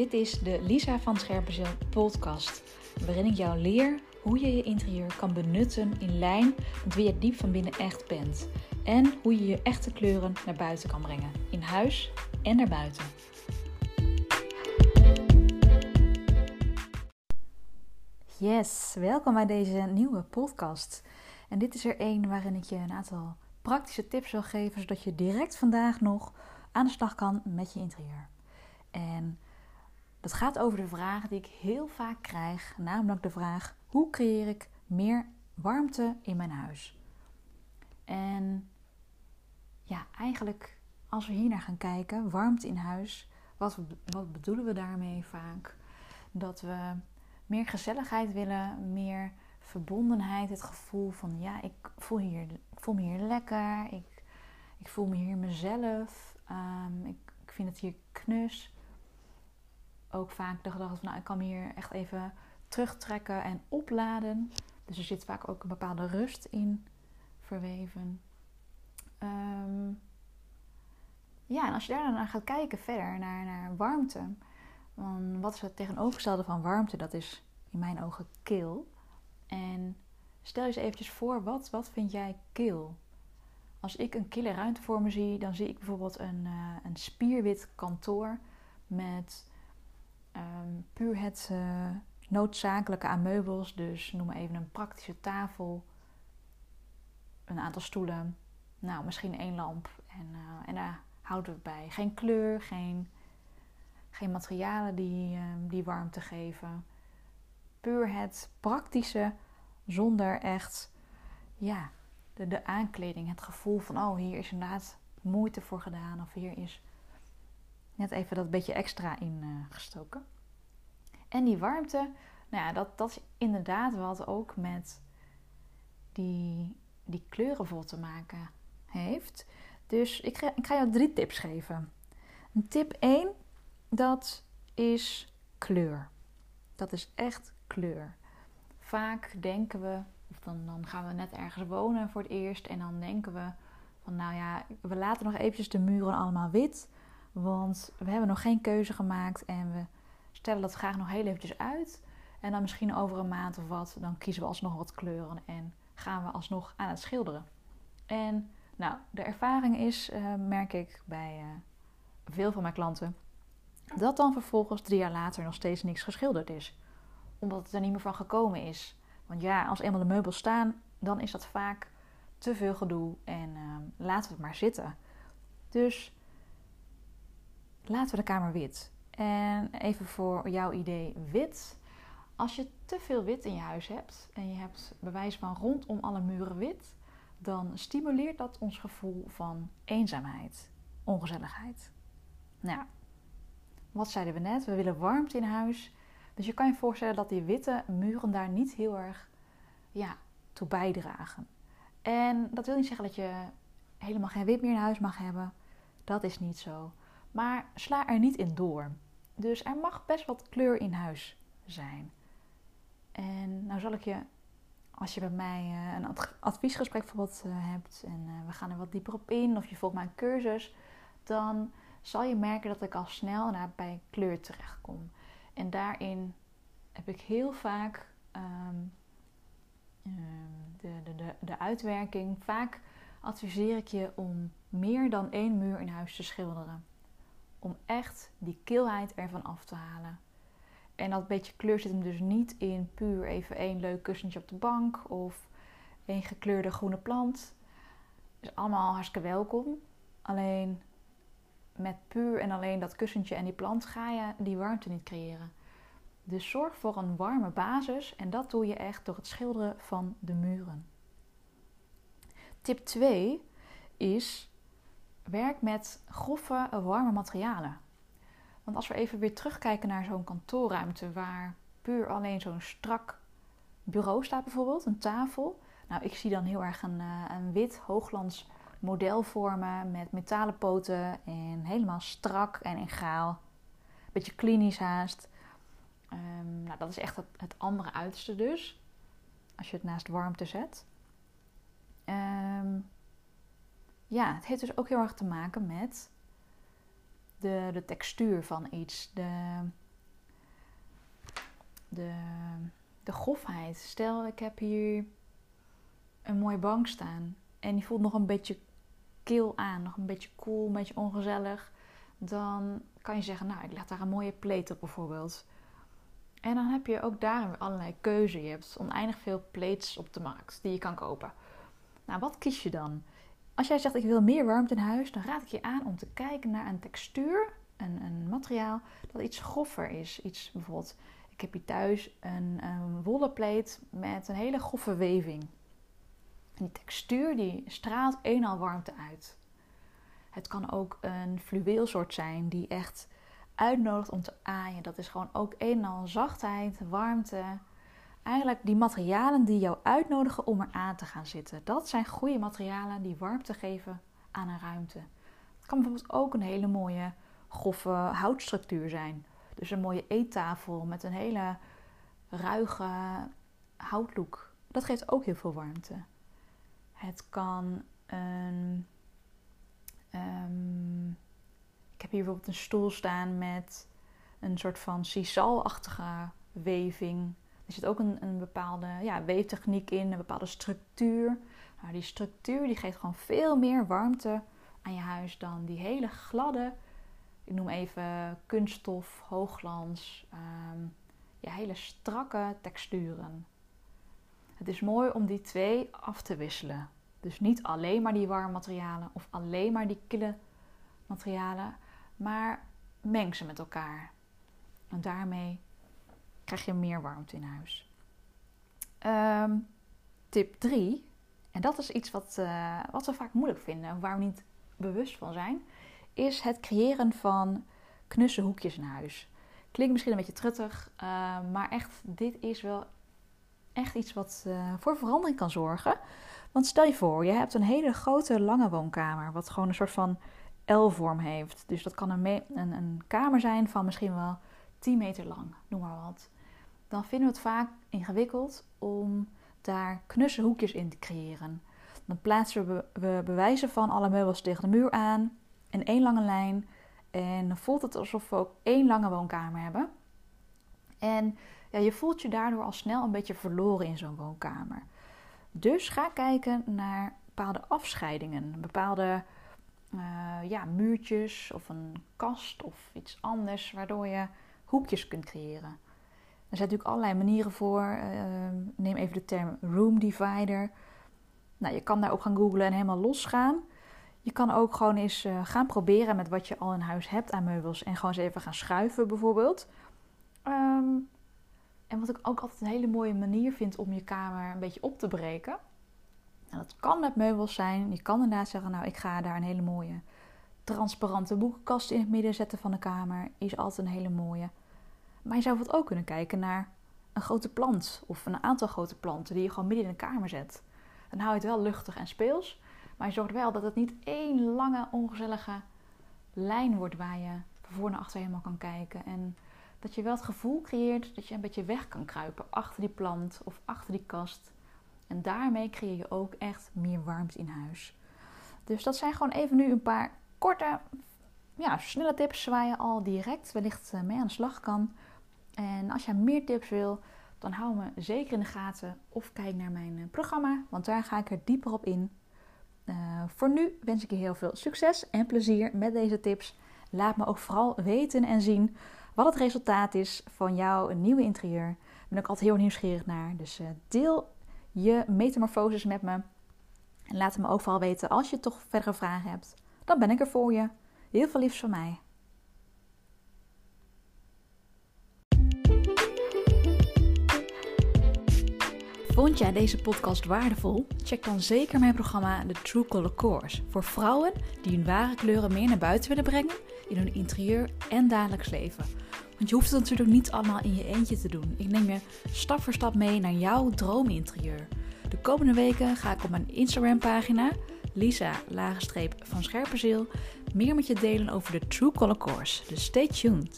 Dit is de Lisa van Scherpenzeel podcast, waarin ik jou leer hoe je je interieur kan benutten in lijn met wie je diep van binnen echt bent. En hoe je je echte kleuren naar buiten kan brengen, in huis en naar buiten. Yes, welkom bij deze nieuwe podcast. En dit is er één waarin ik je een aantal praktische tips wil geven, zodat je direct vandaag nog aan de slag kan met je interieur. En dat gaat over de vraag die ik heel vaak krijg, namelijk de vraag: hoe creëer ik meer warmte in mijn huis? En ja, eigenlijk als we hier naar gaan kijken, warmte in huis, wat, wat bedoelen we daarmee vaak? Dat we meer gezelligheid willen, meer verbondenheid, het gevoel van ja, ik voel, hier, ik voel me hier lekker, ik, ik voel me hier mezelf, um, ik, ik vind het hier knus ook vaak de gedachte van, nou, ik kan hier echt even terugtrekken en opladen. Dus er zit vaak ook een bepaalde rust in verweven. Ehm, ja, en als je daar dan gaat kijken verder naar, naar warmte. Dan wat is het tegenovergestelde van warmte? Dat is in mijn ogen kil. En stel je eens eventjes voor, wat, wat vind jij kil? Als ik een kille ruimte voor me zie, dan zie ik bijvoorbeeld een, uh, een spierwit kantoor met um, puur het uh, noodzakelijke aan meubels. Dus noem maar even een praktische tafel, een aantal stoelen, nou misschien één lamp. En, uh, en daar houden we bij. Geen kleur, geen, geen materialen die, uh, die warmte geven. Puur het praktische zonder echt ja, de, de aankleding. Het gevoel van oh hier is inderdaad moeite voor gedaan. Of hier is net even dat beetje extra ingestoken. Uh, en die warmte, nou ja, dat, dat is inderdaad wat ook met die, die kleuren te maken heeft. Dus ik ga, ik ga jou drie tips geven. Tip 1, dat is kleur. Dat is echt kleur. Vaak denken we, of dan, dan gaan we net ergens wonen voor het eerst en dan denken we van nou ja, we laten nog eventjes de muren allemaal wit. Want we hebben nog geen keuze gemaakt en we stellen dat graag nog heel eventjes uit. En dan misschien over een maand of wat, dan kiezen we alsnog wat kleuren en gaan we alsnog aan het schilderen. En nou, de ervaring is, uh, merk ik bij uh, veel van mijn klanten, dat dan vervolgens drie jaar later nog steeds niks geschilderd is. Omdat het er niet meer van gekomen is. Want ja, als eenmaal de meubels staan, dan is dat vaak te veel gedoe en uh, laten we het maar zitten. Dus laten we de kamer wit. En even voor jouw idee wit. Als je te veel wit in je huis hebt en je hebt bewijs van rondom alle muren wit, dan stimuleert dat ons gevoel van eenzaamheid, ongezelligheid. Nou, wat zeiden we net? We willen warmte in huis. Dus je kan je voorstellen dat die witte muren daar niet heel erg ja, toe bijdragen. En dat wil niet zeggen dat je helemaal geen wit meer in huis mag hebben. Dat is niet zo. Maar sla er niet in door. Dus er mag best wat kleur in huis zijn. En nou zal ik je, als je bij mij uh, een adviesgesprek bijvoorbeeld uh, hebt en uh, we gaan er wat dieper op in, of je volgt mijn cursus, dan zal je merken dat ik al snel naar bij kleur terechtkom. En daarin heb ik heel vaak de, de, de, de uitwerking. Vaak adviseer ik je om meer dan één muur in huis te schilderen om echt die kilheid ervan af te halen. En dat beetje kleur zit hem dus niet in puur even één leuk kussentje op de bank of één gekleurde groene plant. Is allemaal hartstikke welkom. Alleen met puur en alleen dat kussentje en die plant ga je die warmte niet creëren. Dus zorg voor een warme basis en dat doe je echt door het schilderen van de muren. Tip 2 is werk met grove, warme materialen. Want als we even weer terugkijken naar zo'n kantoorruimte waar puur alleen zo'n strak bureau staat, bijvoorbeeld, een tafel. Nou, ik zie dan heel erg een, eh, een wit hoogglans model vormen met metalen poten en helemaal strak en in gaal. Beetje klinisch haast. Um, nou, dat is echt het, andere uiterste dus. Als je het naast warmte zet. Um, ja, het heeft dus ook heel erg te maken met de, de textuur van iets. De, de, de grofheid. Stel, ik heb hier een mooie bank staan en die voelt nog een beetje kil aan, nog een beetje koel, cool, een beetje ongezellig. Dan kan je zeggen, nou, ik leg daar een mooie pleet op bijvoorbeeld. En dan heb je ook daar allerlei keuze. Je hebt oneindig veel plates op de markt die je kan kopen. Nou, wat kies je dan? Als jij zegt ik wil meer warmte in huis, dan raad ik je aan om te kijken naar een textuur, een, een materiaal dat iets groffer is. Iets bijvoorbeeld, ik heb hier thuis een, een wollen pleet met een hele grove weving. Die textuur die straalt eenmaal warmte uit. Het kan ook een fluweelsoort zijn die echt uitnodigt om te aaien. Dat is gewoon ook een en al zachtheid, warmte. Eigenlijk die materialen die jou uitnodigen om er aan te gaan zitten. Dat zijn goede materialen die warmte geven aan een ruimte. Het kan bijvoorbeeld ook een hele mooie grove houtstructuur zijn. Dus een mooie eettafel met een hele ruige houtlook. Dat geeft ook heel veel warmte. Het kan een um, ik heb hier bijvoorbeeld een stoel staan met een soort van sisal-achtige weving. Er zit ook een, een bepaalde ja, weeftechniek in, een bepaalde structuur. Die structuur die geeft gewoon veel meer warmte aan je huis dan die hele gladde, ik noem even kunststof, hoogglans, um, ja, hele strakke texturen. Het is mooi om die twee af te wisselen. Dus niet alleen maar die warme materialen of alleen maar die kille materialen, maar meng ze met elkaar. En daarmee krijg je meer warmte in huis. Ehm, tip 3, en dat is iets wat, uh, wat we vaak moeilijk vinden, waar we niet bewust van zijn, is het creëren van knusse hoekjes in huis. Klinkt misschien een beetje truttig, uh, maar echt, dit is wel echt iets wat uh, voor verandering kan zorgen. Want stel je voor, je hebt een hele grote lange woonkamer, wat gewoon een soort van L-vorm heeft. Dus dat kan een, een, een, kamer zijn van misschien wel 10 meter lang, noem maar wat. Dan vinden we het vaak ingewikkeld om daar knusse hoekjes in te creëren. Dan plaatsen we, bewijzen van alle meubels tegen de muur aan in één lange lijn. En dan voelt het alsof we ook één lange woonkamer hebben. En ja, je voelt je daardoor al snel een beetje verloren in zo'n woonkamer. Dus ga kijken naar bepaalde afscheidingen, bepaalde uh, ja, muurtjes of een kast of iets anders, waardoor je hoekjes kunt creëren. Er zijn natuurlijk allerlei manieren voor. Uh, neem even de term room divider. Nou, je kan daar ook gaan googlen en helemaal losgaan. Je kan ook gewoon eens uh, gaan proberen met wat je al in huis hebt aan meubels en gewoon eens even gaan schuiven bijvoorbeeld. Um, en wat ik ook altijd een hele mooie manier vind om je kamer een beetje op te breken nou, dat kan met meubels zijn. Je kan inderdaad zeggen, nou ik ga daar een hele mooie transparante boekenkast in het midden zetten van de kamer. Is altijd een hele mooie. Maar je zou bijvoorbeeld ook kunnen kijken naar een grote plant of een aantal grote planten die je gewoon midden in de kamer zet. Dan hou je het wel luchtig en speels, maar je zorgt wel dat het niet één lange ongezellige lijn wordt waar je voor naar achter helemaal kan kijken. En dat je wel het gevoel creëert dat je een beetje weg kan kruipen achter die plant of achter die kast. En daarmee creëer je ook echt meer warmte in huis. Dus dat zijn gewoon even nu een paar korte, ja, snelle tips waar je al direct wellicht eh, mee aan de slag kan. En als je meer tips wil, dan hou me zeker in de gaten of kijk naar mijn eh, programma, want daar ga ik er dieper op in. Uh, voor nu wens ik je heel veel succes en plezier met deze tips. Laat me ook vooral weten en zien wat het resultaat is van jouw nieuwe interieur. Daar ben ik altijd heel nieuwsgierig naar. Dus deel je metamorfoses met me. En laat me ook vooral weten als je toch verdere vragen hebt. Dan ben ik er voor je. Heel veel liefs van mij. Vond jij deze podcast waardevol? Check dan zeker mijn programma The True Color Course voor vrouwen die hun ware kleuren meer naar buiten willen brengen in hun interieur en dagelijks leven. Want je hoeft het natuurlijk niet allemaal in je eentje te doen. Ik neem je stap voor stap mee naar jouw droominterieur. De komende weken ga ik op mijn Instagram pagina Lisa van Scherpenzeel meer met je delen over de True Color Course. Dus stay tuned.